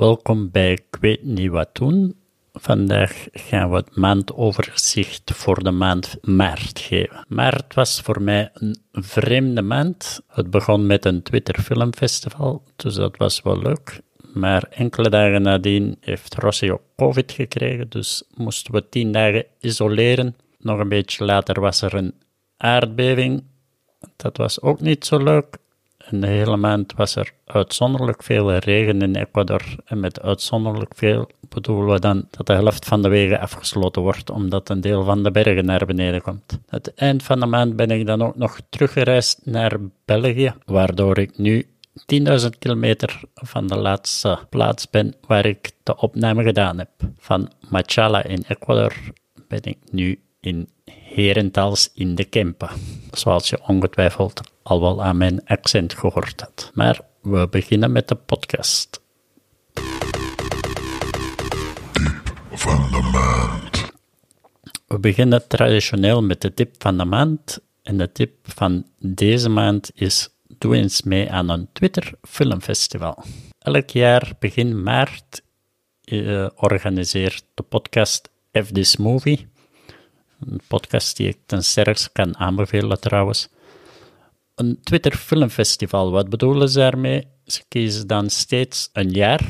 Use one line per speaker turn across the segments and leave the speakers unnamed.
Welkom bij Ik weet niet wat doen. Vandaag gaan we het maandoverzicht voor de maand maart geven. Maart was voor mij een vreemde maand. Het begon met een Twitter Filmfestival, dus dat was wel leuk. Maar enkele dagen nadien heeft Rossi ook COVID gekregen, dus moesten we tien dagen isoleren. Nog een beetje later was er een aardbeving. Dat was ook niet zo leuk. En de hele maand was er uitzonderlijk veel regen in Ecuador. En met uitzonderlijk veel bedoelen we dan dat de helft van de wegen afgesloten wordt, omdat een deel van de bergen naar beneden komt. Het eind van de maand ben ik dan ook nog teruggereisd naar België, waardoor ik nu 10.000 kilometer van de laatste plaats ben waar ik de opname gedaan heb. Van Machala in Ecuador ben ik nu in Herentals in de Kempen, zoals je ongetwijfeld al wel aan mijn accent gehoord had. Maar we beginnen met de podcast.
van de maand.
We beginnen traditioneel met de tip van de maand. En de tip van deze maand is: doe eens mee aan een Twitter Filmfestival. Elk jaar begin maart eh, organiseert de podcast F This Movie. Een podcast die ik ten sterkste kan aanbevelen trouwens. Een Twitter Filmfestival, wat bedoelen ze daarmee? Ze kiezen dan steeds een jaar.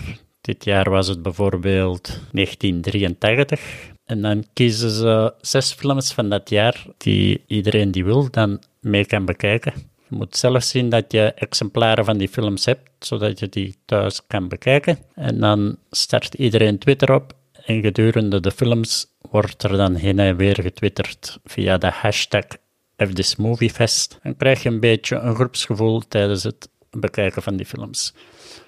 Dit jaar was het bijvoorbeeld 1983. En dan kiezen ze zes films van dat jaar die iedereen die wil dan mee kan bekijken. Je moet zelf zien dat je exemplaren van die films hebt, zodat je die thuis kan bekijken. En dan start iedereen Twitter op. En gedurende de films wordt er dan heen en weer getwitterd via de hashtag FThisMovieFest. Dan krijg je een beetje een groepsgevoel tijdens het bekijken van die films.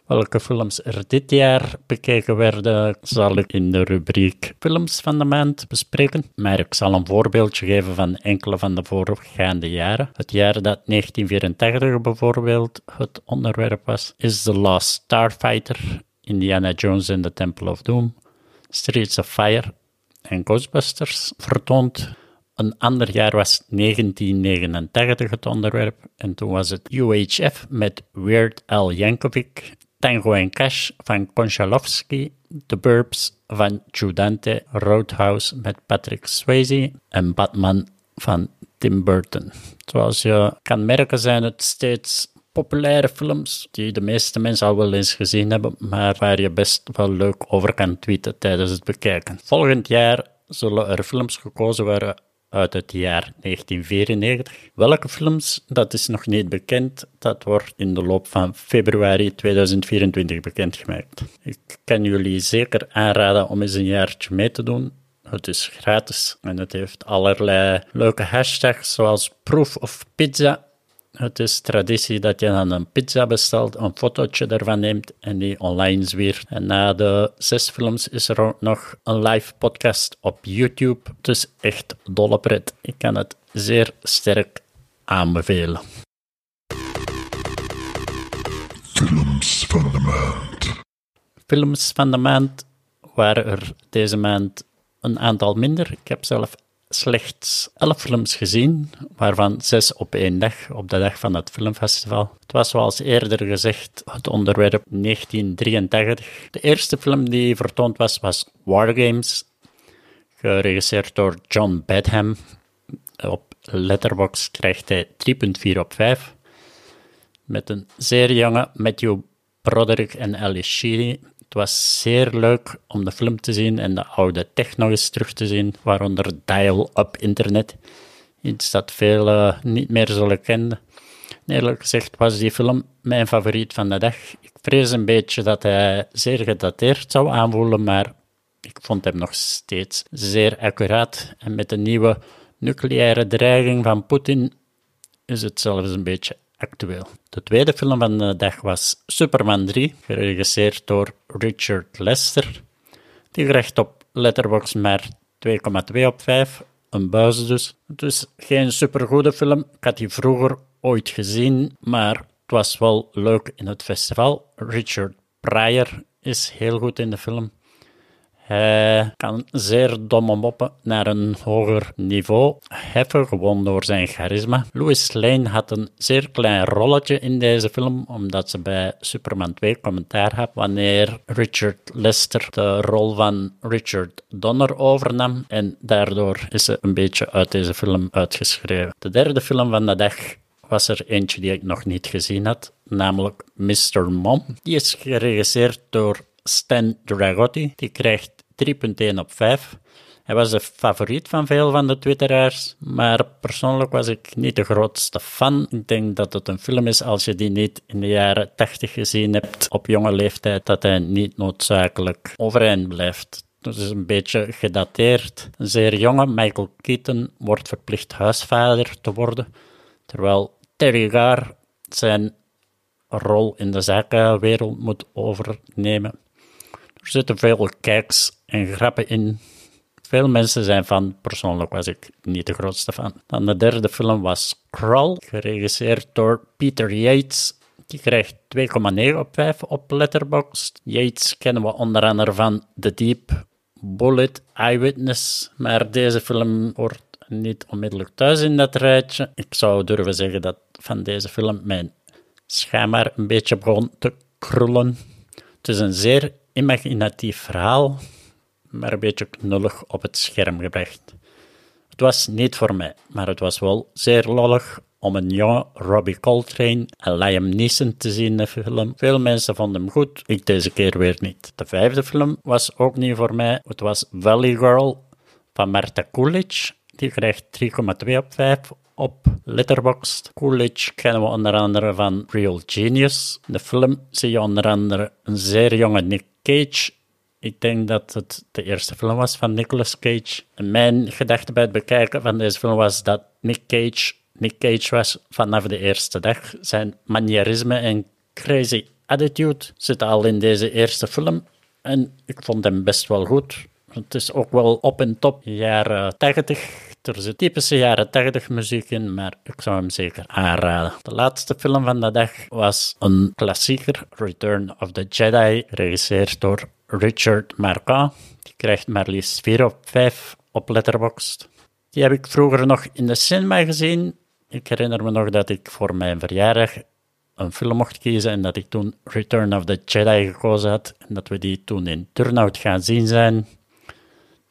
Welke films er dit jaar bekeken werden, zal ik in de rubriek Films van de Maand bespreken. Maar ik zal een voorbeeldje geven van enkele van de voorgaande jaren. Het jaar dat 1984 bijvoorbeeld het onderwerp was, is The Last Starfighter, Indiana Jones and the Temple of Doom, Streets of Fire en Ghostbusters vertoond. Een ander jaar was 1989 het onderwerp en toen was het UHF met Weird Al Yankovic, Tango en Cash van Konchalovsky, The Burbs van Judante, Roadhouse met Patrick Swayze en Batman van Tim Burton. Zoals je kan merken zijn het steeds populaire films die de meeste mensen al wel eens gezien hebben, maar waar je best wel leuk over kan tweeten tijdens het bekijken. Volgend jaar zullen er films gekozen worden uit het jaar 1994. Welke films, dat is nog niet bekend. Dat wordt in de loop van februari 2024 bekendgemaakt. Ik kan jullie zeker aanraden om eens een jaartje mee te doen. Het is gratis en het heeft allerlei leuke hashtags zoals Proof of Pizza. Het is traditie dat je dan een pizza bestelt, een fotootje ervan neemt en die online zwiert. En na de zes films is er ook nog een live podcast op YouTube. Dus echt dolle pret. Ik kan het zeer sterk aanbevelen.
Films van de maand.
Films van de maand waren er deze maand een aantal minder. Ik heb zelf slechts elf films gezien, waarvan zes op één dag, op de dag van het filmfestival. Het was zoals eerder gezegd het onderwerp 1983. De eerste film die vertoond was, was War Games, geregisseerd door John Badham. Op Letterboxd krijgt hij 3.4 op 5. Met een zeer jonge Matthew Broderick en Alice Sheedy. Het was zeer leuk om de film te zien en de oude tech nog eens terug te zien, waaronder dial-up internet. Iets dat velen niet meer zullen kennen. En eerlijk gezegd was die film mijn favoriet van de dag. Ik vrees een beetje dat hij zeer gedateerd zou aanvoelen, maar ik vond hem nog steeds zeer accuraat. En met de nieuwe nucleaire dreiging van Poetin is het zelfs een beetje actueel. De tweede film van de dag was Superman 3, geregisseerd door Richard Lester. Die krijgt op Letterboxd maar 2,2 op 5, een buis dus. Het is geen supergoede film. Ik had die vroeger ooit gezien, maar het was wel leuk in het festival. Richard Pryor is heel goed in de film. Hij kan zeer domme moppen naar een hoger niveau heffen, gewoon door zijn charisma. Louis Lane had een zeer klein rolletje in deze film, omdat ze bij Superman 2 commentaar had wanneer Richard Lester de rol van Richard Donner overnam. En daardoor is ze een beetje uit deze film uitgeschreven. De derde film van de dag was er eentje die ik nog niet gezien had, namelijk Mr. Mom. Die is geregisseerd door Stan Dragotti. Die krijgt 3.1 op 5. Hij was de favoriet van veel van de twitteraars, maar persoonlijk was ik niet de grootste fan. Ik denk dat het een film is, als je die niet in de jaren 80 gezien hebt, op jonge leeftijd, dat hij niet noodzakelijk overeind blijft. Het is een beetje gedateerd. Een zeer jonge Michael Keaton wordt verplicht huisvader te worden, terwijl Terry Gar zijn rol in de zakenwereld moet overnemen. Er zitten veel kijks en grappen in. Veel mensen zijn van, persoonlijk was ik niet de grootste fan. Dan de derde film was Crawl, geregisseerd door Peter Yates. Die krijgt 2,9 op 5 op Letterboxd. Yates kennen we onder andere van The Deep, Bullet, Eyewitness. Maar deze film hoort niet onmiddellijk thuis in dat rijtje. Ik zou durven zeggen dat van deze film mijn schaamhaar een beetje begon te krullen. Het is een zeer imaginatief verhaal, maar een beetje knullig op het scherm gebracht. Het was niet voor mij, maar het was wel zeer lollig om een jonge Robbie Coltrane en Liam Neeson te zien in de film. Veel mensen vonden hem goed, ik deze keer weer niet. De vijfde film was ook niet voor mij. Het was Valley Girl van Martha Coolidge. Die krijgt 3,2 op 5 op Letterboxd. Coolidge kennen we onder andere van Real Genius. In de film zie je onder andere een zeer jonge Nick Cage. Ik denk dat het de eerste film was van Nicolas Cage. Mijn gedachte bij het bekijken van deze film was dat Nick Cage Nick Cage was vanaf de eerste dag. Zijn manierisme en crazy attitude zitten al in deze eerste film. En ik vond hem best wel goed. Het is ook wel op en top jaren 80. Er zit typische jaren 80 muziek in, maar ik zou hem zeker aanraden. De laatste film van de dag was een klassieker, Return of the Jedi, geregisseerd door Richard Marquand. Die krijgt maar liefst 4 op 5 op Letterboxd. Die heb ik vroeger nog in de cinema gezien. Ik herinner me nog dat ik voor mijn verjaardag een film mocht kiezen en dat ik toen Return of the Jedi gekozen had en dat we die toen in Turnout gaan zien zijn.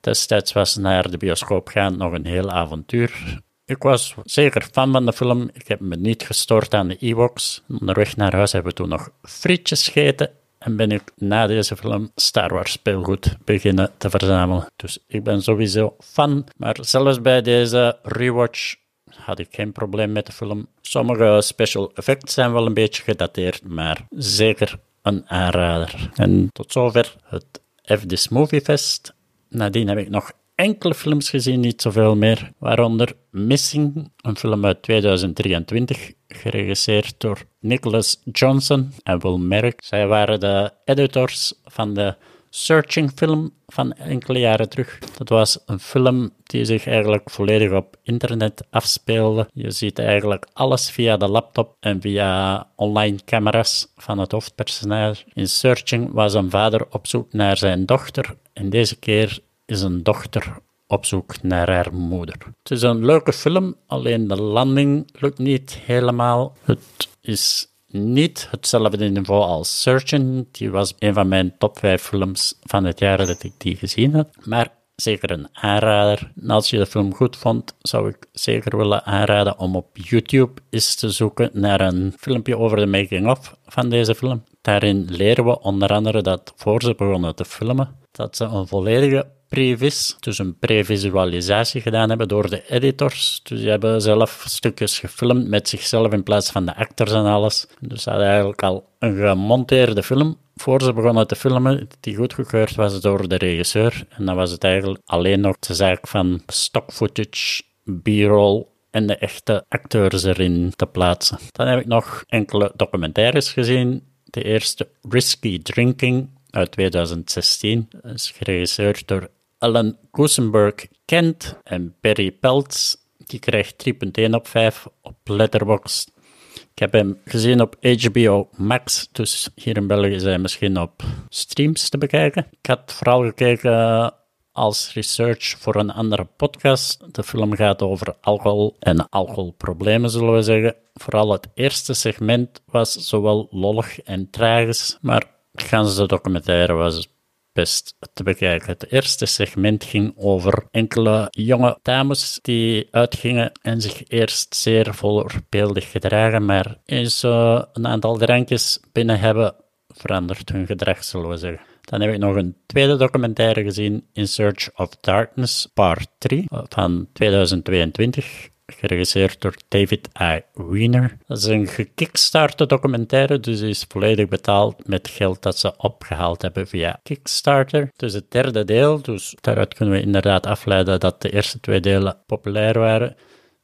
Destijds was naar de bioscoop gaan nog een heel avontuur. Ik was zeker fan van de film. Ik heb me niet gestoord aan de Ewoks. Onderweg naar huis hebben we toen nog frietjes gegeten. En ben ik na deze film Star Wars speelgoed beginnen te verzamelen. Dus ik ben sowieso fan. Maar zelfs bij deze rewatch had ik geen probleem met de film. Sommige special effects zijn wel een beetje gedateerd, maar zeker een aanrader. En tot zover het F This Movie Fest. Nadien heb ik nog enkele films gezien, niet zoveel meer. Waaronder Missing, een film uit 2023, geregisseerd door Nicholas Johnson en Will Merrick. Zij waren de editors van de Searching film van enkele jaren terug. Dat was een film die zich eigenlijk volledig op internet afspeelde. Je ziet eigenlijk alles via de laptop en via online camera's van het hoofdpersonage. In Searching was een vader op zoek naar zijn dochter en deze keer is een dochter op zoek naar haar moeder. Het is een leuke film, alleen de landing lukt niet helemaal. Het is niet hetzelfde niveau als Searching. Die was een van mijn top 5 films van het jaar dat ik die gezien heb. Maar zeker een aanrader. En als je de film goed vond, zou ik zeker willen aanraden om op YouTube eens te zoeken naar een filmpje over de making-of van deze film. Daarin leren we onder andere dat voor ze begonnen te filmen, dat ze een volledige previs, dus een previsualisatie gedaan hebben door de editors. Dus die hebben zelf stukjes gefilmd met zichzelf in plaats van de actors en alles. Dus ze hadden eigenlijk al een gemonteerde film voor ze begonnen te filmen, die goedgekeurd was door de regisseur. En dan was het eigenlijk alleen nog de zaak van stock footage, b-roll en de echte acteurs erin te plaatsen. Dan heb ik nog enkele documentaires gezien. De eerste Risky Drinking uit 2016 is geregisseerd door Alan Gusenberg Kent en Perry Peltz. Die krijgt 3.1 op 5 op Letterboxd. Ik heb hem gezien op HBO Max, dus hier in België zijn misschien op streams te bekijken. Ik had vooral gekeken als research voor een andere podcast. De film gaat over alcohol en alcoholproblemen, zullen we zeggen. Vooral het eerste segment was zowel lollig en tragisch, maar de documentaire was best te bekijken. Het eerste segment ging over enkele jonge dames die uitgingen en zich eerst zeer voorbeeldig gedragen, maar eens uh, een aantal drankjes binnen hebben, verandert hun gedrag, zullen we zeggen. Dan heb ik nog een tweede documentaire gezien, In Search of Darkness, part 3, van 2022 geregisseerd door David I. Wiener. Dat is een gekickstarte documentaire, dus die is volledig betaald met geld dat ze opgehaald hebben via Kickstarter. Dus het derde deel, dus daaruit kunnen we inderdaad afleiden dat de eerste twee delen populair waren.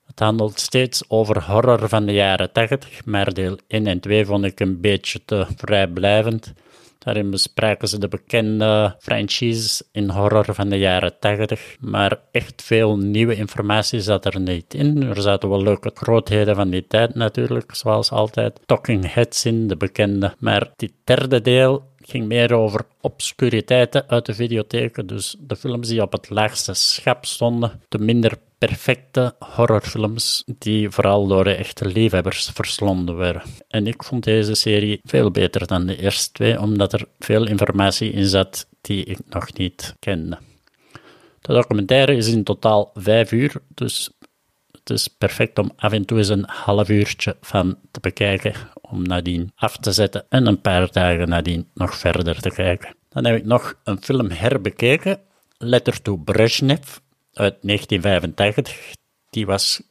Het handelt steeds over horror van de jaren 80, maar deel 1 en 2 vond ik een beetje te vrijblijvend. Daarin bespraken ze de bekende franchises in horror van de jaren 80. Maar echt veel nieuwe informatie zat er niet in. Er zaten wel leuke grootheden van die tijd natuurlijk, zoals altijd. Talking Heads in, de bekende. Maar die derde deel ging meer over obscuriteiten uit de videotheken. Dus de films die op het laagste schap stonden, de minder perfecte horrorfilms die vooral door de echte liefhebbers verslonden werden. En ik vond deze serie veel beter dan de eerste twee, omdat er veel informatie in zat die ik nog niet kende. De documentaire is in totaal vijf uur, dus het is perfect om af en toe eens een half uurtje van te bekijken, om nadien af te zetten en een paar dagen nadien nog verder te kijken. Dan heb ik nog een film herbekeken, Letter to Brezhnev uit 1985. Die, was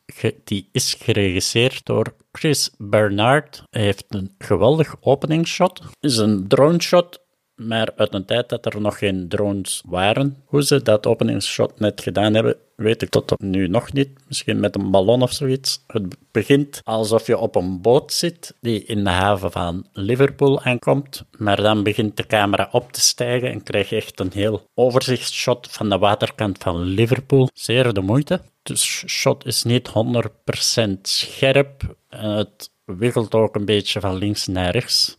die is geregisseerd door Chris Bernard. Hij heeft een geweldig openingsshot. Is een drone shot maar uit een tijd dat er nog geen drones waren. Hoe ze dat openingsshot net gedaan hebben, weet ik tot nu nog niet. Misschien met een ballon of zoiets. Het begint alsof je op een boot zit die in de haven van Liverpool aankomt. Maar dan begint de camera op te stijgen en krijg je echt een heel overzichtsshot van de waterkant van Liverpool. Zeer de moeite. De shot is niet 100% scherp. Het wiggelt ook een beetje van links naar rechts.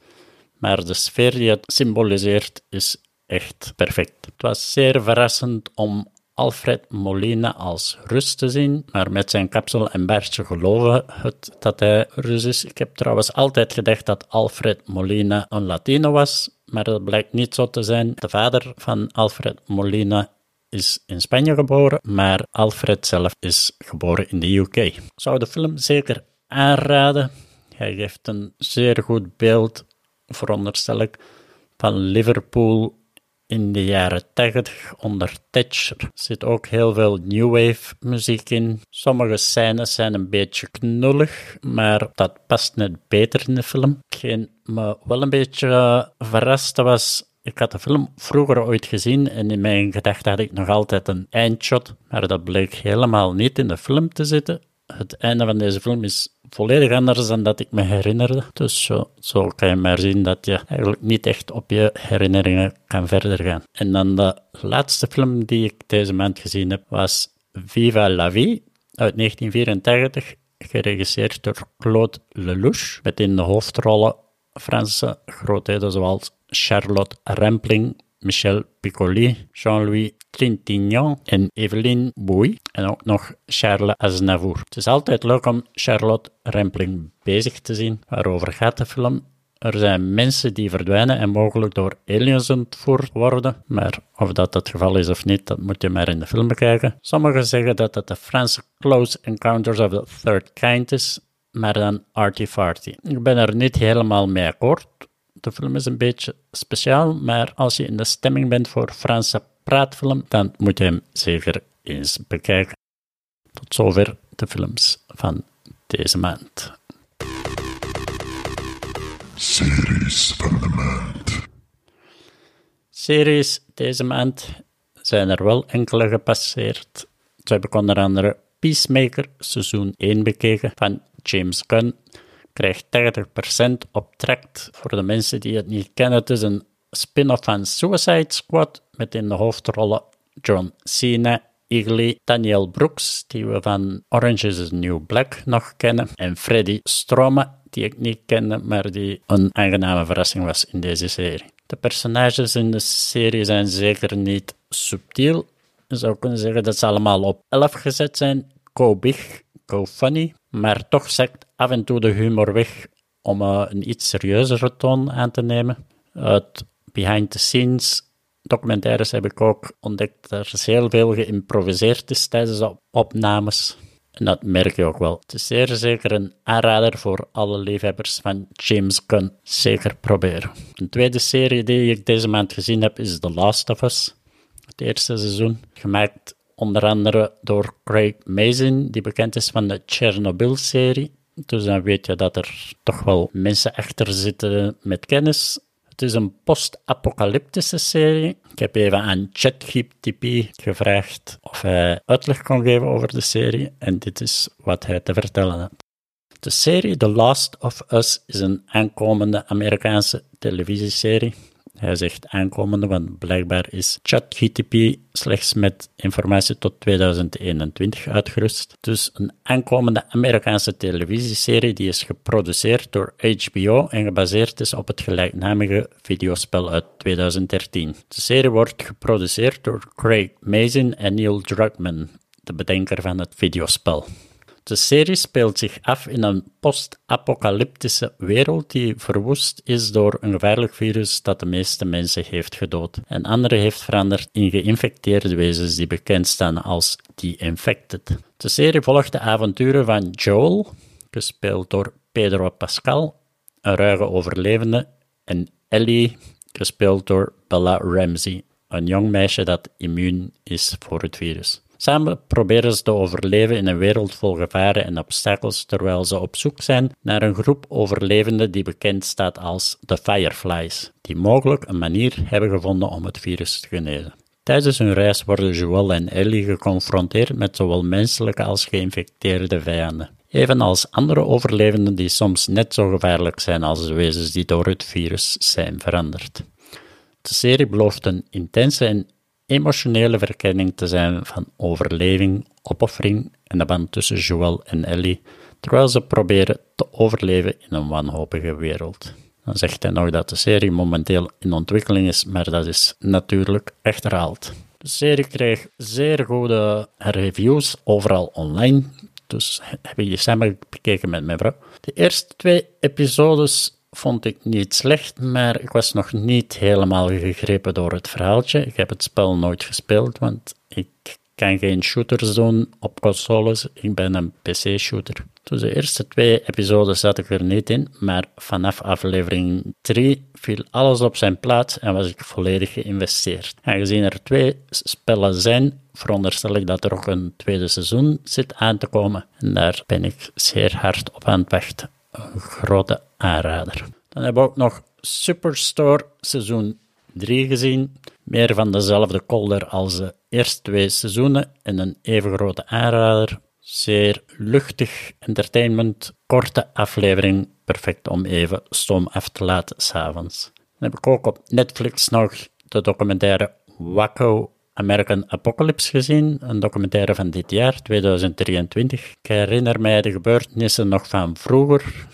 Maar de sfeer die het symboliseert is echt perfect. Het was zeer verrassend om Alfred Molina als Rus te zien, maar met zijn kapsel en baardje geloven het dat hij Rus is. Ik heb trouwens altijd gedacht dat Alfred Molina een Latino was, maar dat blijkt niet zo te zijn. De vader van Alfred Molina is in Spanje geboren, maar Alfred zelf is geboren in de UK. Ik zou de film zeker aanraden. Hij geeft een zeer goed beeld veronderstel ik, van Liverpool in de jaren 80 onder Thatcher. Er zit ook heel veel new wave muziek in. Sommige scènes zijn een beetje knullig, maar dat past net beter in de film. Hetgeen me wel een beetje verraste was, ik had de film vroeger ooit gezien en in mijn gedachten had ik nog altijd een eindshot, maar dat bleek helemaal niet in de film te zitten. Het einde van deze film is volledig anders dan dat ik me herinnerde. Dus zo, zo kan je maar zien dat je eigenlijk niet echt op je herinneringen kan verder gaan. En dan de laatste film die ik deze maand gezien heb was Viva la Vie uit 1984, geregisseerd door Claude Lelouch, met in de hoofdrollen Franse grootheden zoals Charlotte Rampling, Michel Piccoli, Jean-Louis Trintignant en Evelyn Bouy. En ook nog Charles Aznavour. Het is altijd leuk om Charlotte Rampling bezig te zien. Waarover gaat de film? Er zijn mensen die verdwijnen en mogelijk door aliens ontvoerd worden. Maar of dat het geval is of niet, dat moet je maar in de film bekijken. Sommigen zeggen dat het de Franse Close Encounters of the Third Kind is, maar dan arty-farty. Ik ben er niet helemaal mee akkoord. De film is een beetje speciaal, maar als je in de stemming bent voor Franse praatfilm, dan moet je hem zeker eens bekijken. Tot zover de films van deze maand.
Series van de maand.
Series deze maand zijn er wel enkele gepasseerd. Zo heb ik onder andere Peacemaker seizoen 1 bekeken van James Gunn krijgt 30% op tract. Voor de mensen die het niet kennen, het is een spin-off van Suicide Squad met in de hoofdrollen John Cena, Eagly, Daniel Brooks, die we van Orange is the New Black nog kennen, en Freddy Stroma, die ik niet kende, maar die een aangename verrassing was in deze serie. De personages in de serie zijn zeker niet subtiel. Je zou kunnen zeggen dat ze allemaal op 11 gezet zijn. Go big, go funny. Maar toch zakt af en toe de humor weg om uh, een iets serieuzere toon aan te nemen. Uit behind the scenes documentaires heb ik ook ontdekt dat er heel veel geïmproviseerd is tijdens de opnames. En dat merk je ook wel. Het is zeer zeker een aanrader voor alle liefhebbers van James Gunn. Zeker proberen. Een tweede serie die ik deze maand gezien heb is The Last of Us. Het eerste seizoen, gemaakt onder andere door Craig Mazin, die bekend is van de Chernobyl-serie. Dus dan weet je dat er toch wel mensen achter zitten met kennis. Het is een post-apocalyptische serie. Ik heb even aan ChatGPT gevraagd of hij uitleg kon geven over de serie en dit is wat hij te vertellen had. De serie The Last of Us is een aankomende Amerikaanse televisieserie hij zegt aankomende, want blijkbaar is ChatGTP slechts met informatie tot 2021 uitgerust. Dus een aankomende Amerikaanse televisieserie die is geproduceerd door HBO en gebaseerd is op het gelijknamige videospel uit 2013. De serie wordt geproduceerd door Craig Mazin en Neil Druckmann, de bedenker van het videospel. De serie speelt zich af in een post-apocalyptische wereld die verwoest is door een gevaarlijk virus dat de meeste mensen heeft gedood en andere heeft veranderd in geïnfecteerde wezens die bekend staan als The Infected. De serie volgt de avonturen van Joel, gespeeld door Pedro Pascal, een ruige overlevende, en Ellie, gespeeld door Bella Ramsey, een jong meisje dat immuun is voor het virus. Samen proberen ze te overleven in een wereld vol gevaren en obstakels terwijl ze op zoek zijn naar een groep overlevenden die bekend staat als de Fireflies, die mogelijk een manier hebben gevonden om het virus te genezen. Tijdens hun reis worden Joel en Ellie geconfronteerd met zowel menselijke als geïnfecteerde vijanden, evenals andere overlevenden die soms net zo gevaarlijk zijn als de wezens die door het virus zijn veranderd. De serie belooft een intense en emotionele verkenning te zijn van overleving, opoffering en de band tussen Joel en Ellie, terwijl ze proberen te overleven in een wanhopige wereld. Dan zegt hij nog dat de serie momenteel in ontwikkeling is, maar dat is natuurlijk achterhaald. De serie kreeg zeer goede reviews overal online, dus heb ik die samen bekeken met mijn vrouw. De eerste twee episodes vond ik niet slecht, maar ik was nog niet helemaal gegrepen door het verhaaltje. Ik heb het spel nooit gespeeld, want ik kan geen shooters doen op consoles. Ik ben een PC-shooter. Dus de eerste twee episodes zat ik er niet in, maar vanaf aflevering 3 viel alles op zijn plaats en was ik volledig geïnvesteerd. Aangezien er twee spellen zijn, veronderstel ik dat er ook een tweede seizoen zit aan te komen. En daar ben ik zeer hard op aan het wachten een grote aanrader. Dan hebben we ook nog Superstore seizoen 3 gezien. Meer van dezelfde kolder als de eerste twee seizoenen en een even grote aanrader. Zeer luchtig entertainment, korte aflevering, perfect om even stoom af te laten s'avonds. Dan heb ik ook op Netflix nog de documentaire Waco American Apocalypse gezien, een documentaire van dit jaar, 2023. Ik herinner mij de gebeurtenissen nog van vroeger,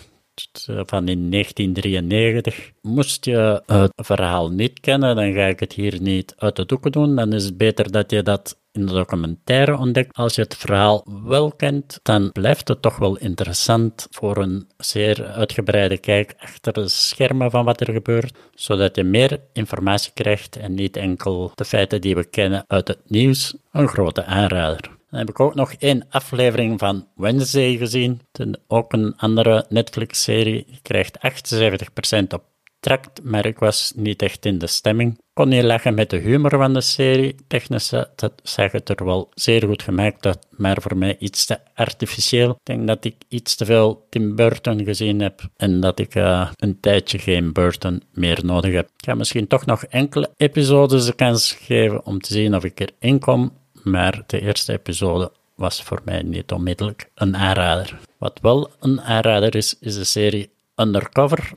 van in 1993. Moest je het verhaal niet kennen, dan ga ik het hier niet uit de doeken doen. Dan is het beter dat je dat in de documentaire ontdekt. Als je het verhaal wel kent, dan blijft het toch wel interessant voor een zeer uitgebreide kijk achter de schermen van wat er gebeurt, zodat je meer informatie krijgt en niet enkel de feiten die we kennen uit het nieuws. Een grote aanrader. Dan heb ik ook nog één aflevering van Wednesday gezien. ook een andere Netflix-serie. Krijgt 78% op tract, maar ik was niet echt in de stemming. Kon niet lachen met de humor van de serie. Technisch dat zag het er wel zeer goed gemaakt uit, maar voor mij iets te artificieel. Ik denk dat ik iets te veel Tim Burton gezien heb en dat ik uh, een tijdje geen Burton meer nodig heb. Ik ga misschien toch nog enkele episodes de kans geven om te zien of ik erin kom maar de eerste episode was voor mij niet onmiddellijk een aanrader. Wat wel een aanrader is, is de serie Undercover.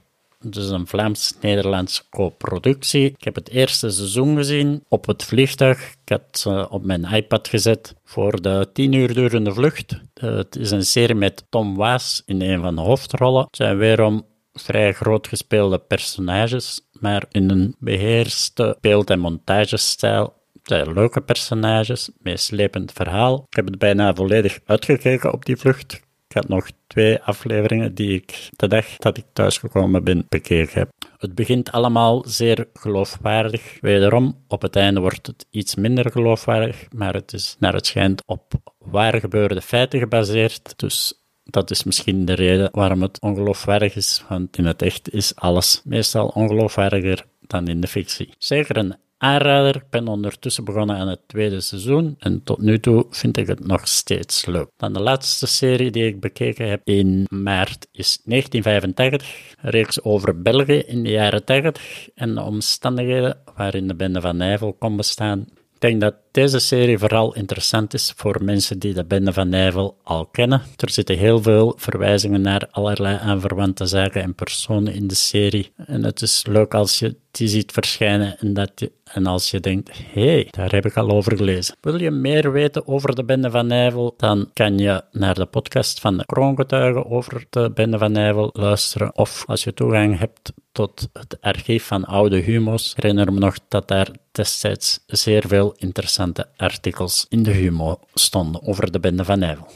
Het is een Vlaams-Nederlands co-productie. Ik heb het eerste seizoen gezien op het vliegtuig. Ik had ze op mijn iPad gezet voor de tien uur durende vlucht. Het is een serie met Tom Waas in een van de hoofdrollen. Het zijn weerom vrij groot gespeelde personages, maar in een beheerste beeld- en montagestijl. Het zijn leuke personages, meeslepend verhaal. Ik heb het bijna volledig uitgekeken op die vlucht. Had nog twee afleveringen die ik de dag dat ik thuisgekomen ben bekeken heb. Het begint allemaal zeer geloofwaardig. Wederom, op het einde wordt het iets minder geloofwaardig, maar het is naar het schijnt op waar gebeurde feiten gebaseerd. Dus dat is misschien de reden waarom het ongeloofwaardig is, want in het echt is alles meestal ongeloofwaardiger dan in de fictie. Zeker een Ik ben ondertussen begonnen aan het tweede seizoen en tot nu toe vind ik het nog steeds leuk. Dan de laatste serie die ik bekeken heb in maart is 1985, een reeks over België in de jaren 80 en de omstandigheden waarin de bende van Nijvel kon bestaan. Ik denk dat deze serie vooral interessant is voor mensen die de Bende van Nijvel al kennen. Er zitten heel veel verwijzingen naar allerlei aanverwante zaken en personen in de serie. En het is leuk als je die ziet verschijnen en, dat je, en als je denkt, hé, hey, daar heb ik al over gelezen. Wil je meer weten over de Bende van Nijvel, dan kan je naar de podcast van de Kroongetuigen over de Bende van Nijvel luisteren. Of als je toegang hebt tot het archief van oude humo's, herinner me nog dat daar destijds zeer veel interessante artikels in de humo stonden over de Bende van Nijvel.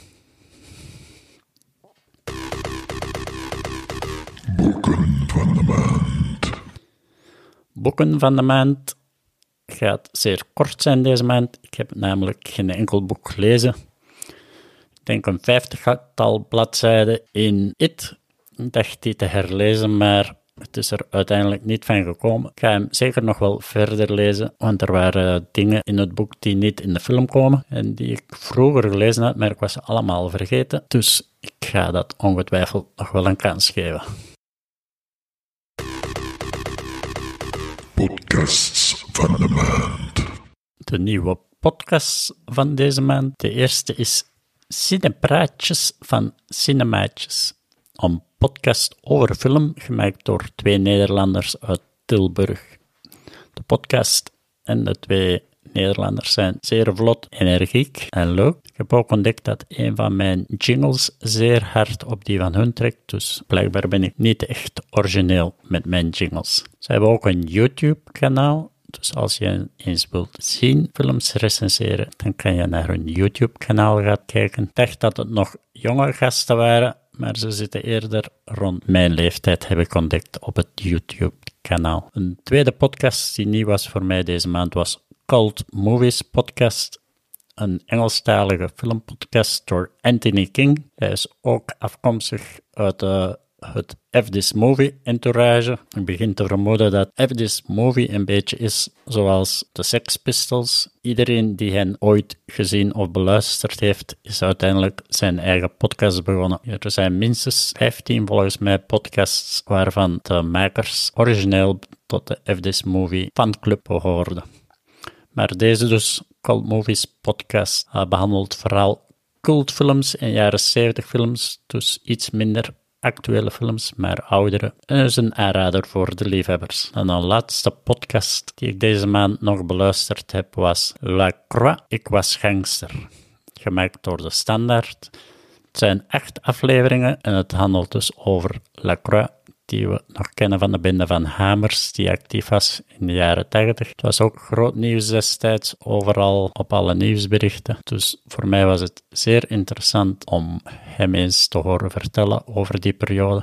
Boeken van de maand.
Boeken van de maand gaat zeer kort zijn deze maand. Ik heb namelijk geen enkel boek gelezen. Ik denk een vijftigtal bladzijden in It. Ik dacht die te herlezen, maar het is er uiteindelijk niet van gekomen. Ik ga hem zeker nog wel verder lezen, want er waren dingen in het boek die niet in de film komen en die ik vroeger gelezen had, maar ik was ze allemaal vergeten. Dus ik ga dat ongetwijfeld nog wel een kans geven.
Podcasts van de maand.
De nieuwe podcasts van deze maand. De eerste is Cinepraatjes van Cinemaatjes. Een podcast over film, gemaakt door twee Nederlanders uit Tilburg. De podcast en de twee Nederlanders zijn zeer vlot, energiek en leuk. Ik heb ook ontdekt dat een van mijn jingles zeer hard op die van hun trekt, dus blijkbaar ben ik niet echt origineel met mijn jingles. Ze hebben ook een YouTube-kanaal, dus als je eens wilt zien films recenseren, dan kan je naar hun YouTube-kanaal gaan kijken. Ik dacht dat het nog jonge gasten waren, maar ze zitten eerder rond mijn leeftijd, heb ik ontdekt op het YouTube-kanaal. Een tweede podcast die nieuw was voor mij deze maand was Cult Movies Podcast, een Engelstalige filmpodcast door Anthony King. Hij is ook afkomstig uit de het F This Movie entourage. Ik begin te vermoeden dat F This Movie een beetje is zoals de Sex Pistols. Iedereen die hen ooit gezien of beluisterd heeft, is uiteindelijk zijn eigen podcast begonnen. Er zijn minstens 15 volgens mij podcasts waarvan de makers origineel tot de F This Movie fanclub behoorden. Maar deze dus, Cult Movies podcast, behandelt vooral cultfilms en jaren 70 films, dus iets minder actuele films, maar oudere. En is een aanrader voor de liefhebbers. En een laatste podcast die ik deze maand nog beluisterd heb was La Croix, Ik was gangster. Gemaakt door de Standaard. Het zijn acht afleveringen en het handelt dus over La Croix, die we nog kennen van de bende van Hamers, die actief was in de jaren 80. Het was ook groot nieuws destijds, overal op alle nieuwsberichten. Dus voor mij was het zeer interessant om hem eens te horen vertellen over die periode.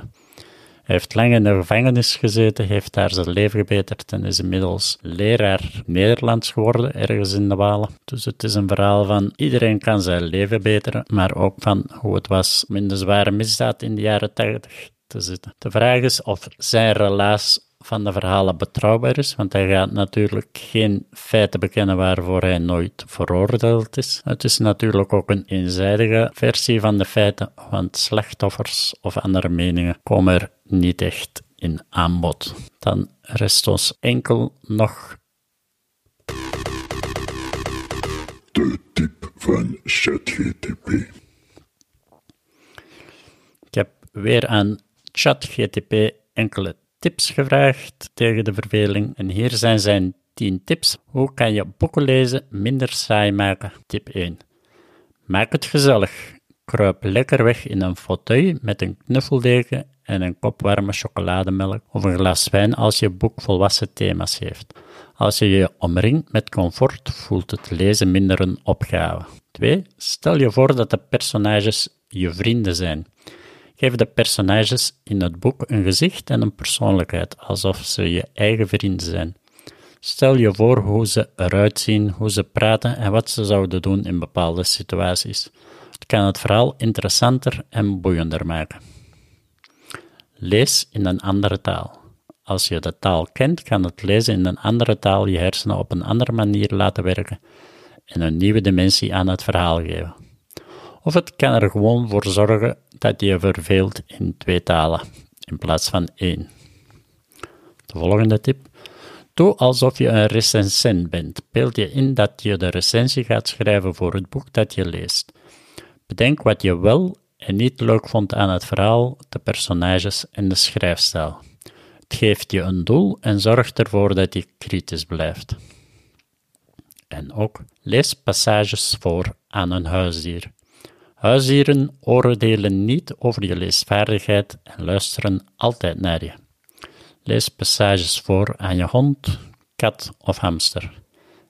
Hij heeft lang in de gevangenis gezeten, heeft daar zijn leven gebeterd en is inmiddels leraar Nederlands geworden, ergens in de Walen. Dus het is een verhaal van iedereen kan zijn leven beteren, maar ook van hoe het was in de zware misdaad in de jaren 80 te zitten. De vraag is of zijn relaas van de verhalen betrouwbaar is, want hij gaat natuurlijk geen feiten bekennen waarvoor hij nooit veroordeeld is. Het is natuurlijk ook een eenzijdige versie van de feiten, want slachtoffers of andere meningen komen er niet echt in aanbod. Dan rest ons enkel nog
De tip van ChatGTP.
Ik heb weer aan ChatGTP enkele tips gevraagd tegen de verveling en hier zijn zijn 10 tips. Hoe kan je boeken lezen minder saai maken? Tip 1. Maak het gezellig. Kruip lekker weg in een fauteuil met een knuffeldeken en een kop warme chocolademelk of een glas wijn als je boek volwassen thema's heeft. Als je je omringt met comfort, voelt het lezen minder een opgave. 2. Stel je voor dat de personages je vrienden zijn. Geef de personages in het boek een gezicht en een persoonlijkheid, alsof ze je eigen vrienden zijn. Stel je voor hoe ze eruit zien, hoe ze praten en wat ze zouden doen in bepaalde situaties. Het kan het verhaal interessanter en boeiender maken. Lees in een andere taal. Als je de taal kent, kan het lezen in een andere taal je hersenen op een andere manier laten werken en een nieuwe dimensie aan het verhaal geven. Of het kan er gewoon voor zorgen dat je verveelt in twee talen in plaats van één. De volgende tip. Doe alsof je een recensent bent. Beeld je in dat je de recensie gaat schrijven voor het boek dat je leest. Bedenk wat je wel en niet leuk vond aan het verhaal, de personages en de schrijfstijl. Het geeft je een doel en zorgt ervoor dat je kritisch blijft. En ook lees passages voor aan een huisdier. Huisdieren oordelen niet over je leesvaardigheid en luisteren altijd naar je. Lees passages voor aan je hond, kat of hamster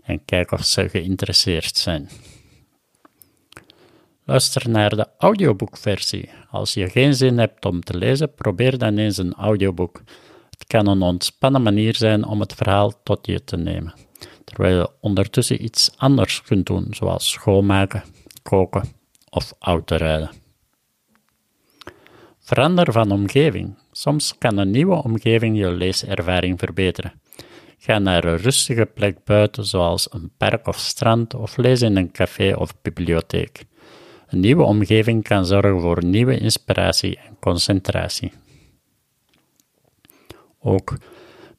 en kijk of ze geïnteresseerd zijn. Luister naar de audioboekversie. Als je geen zin hebt om te lezen, probeer dan eens een audioboek. Het kan een ontspannen manier zijn om het verhaal tot je te nemen, terwijl je ondertussen iets anders kunt doen, zoals schoonmaken, koken of autorijden. Verander van omgeving. Soms kan een nieuwe omgeving je leeservaring verbeteren. Ga naar een rustige plek buiten, zoals een park of strand, of lees in een café of bibliotheek. Een nieuwe omgeving kan zorgen voor nieuwe inspiratie en concentratie. Ook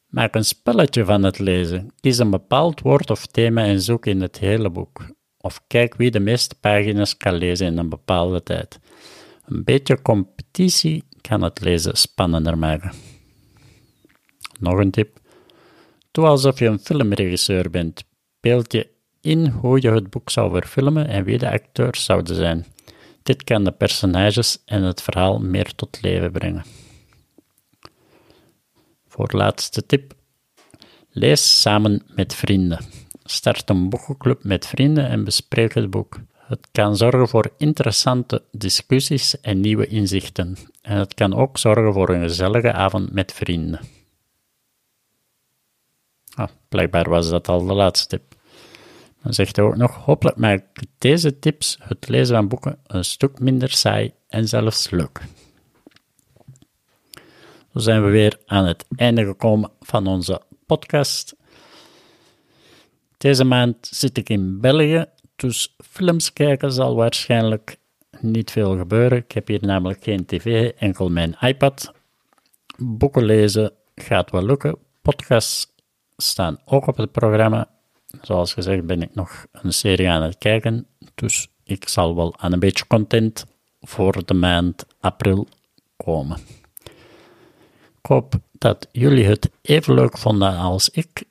maak een spelletje van het lezen. Kies een bepaald woord of thema en zoek in het hele boek. Of kijk wie de meeste pagina's kan lezen in een bepaalde tijd. Een beetje competitie kan het lezen spannender maken. Nog een tip. Doe alsof je een filmregisseur bent. Beeld je in hoe je het boek zou verfilmen en wie de acteurs zouden zijn. Dit kan de personages en het verhaal meer tot leven brengen. Voor laatste tip. Lees samen met vrienden. Start een boekenclub met vrienden en bespreek het boek. Het kan zorgen voor interessante discussies en nieuwe inzichten. En het kan ook zorgen voor een gezellige avond met vrienden. Ah, blijkbaar was dat al de laatste tip. Dan zegt hij ook nog, hopelijk maakt deze tips het lezen van boeken een stuk minder saai en zelfs leuk. Zo zijn we weer aan het einde gekomen van onze podcast. Deze maand zit ik in België, dus films kijken zal waarschijnlijk niet veel gebeuren. Ik heb hier namelijk geen tv, enkel mijn iPad. Boeken lezen gaat wel lukken. Podcasts staan ook op het programma. Zoals gezegd ben ik nog een serie aan het kijken, dus ik zal wel aan een beetje content voor de maand april komen. Ik hoop dat jullie het even leuk vonden als ik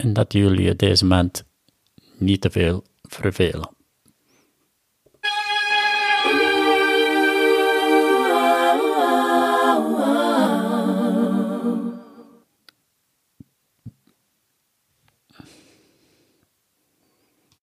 en dat jullie je deze maand niet te veel vervelen.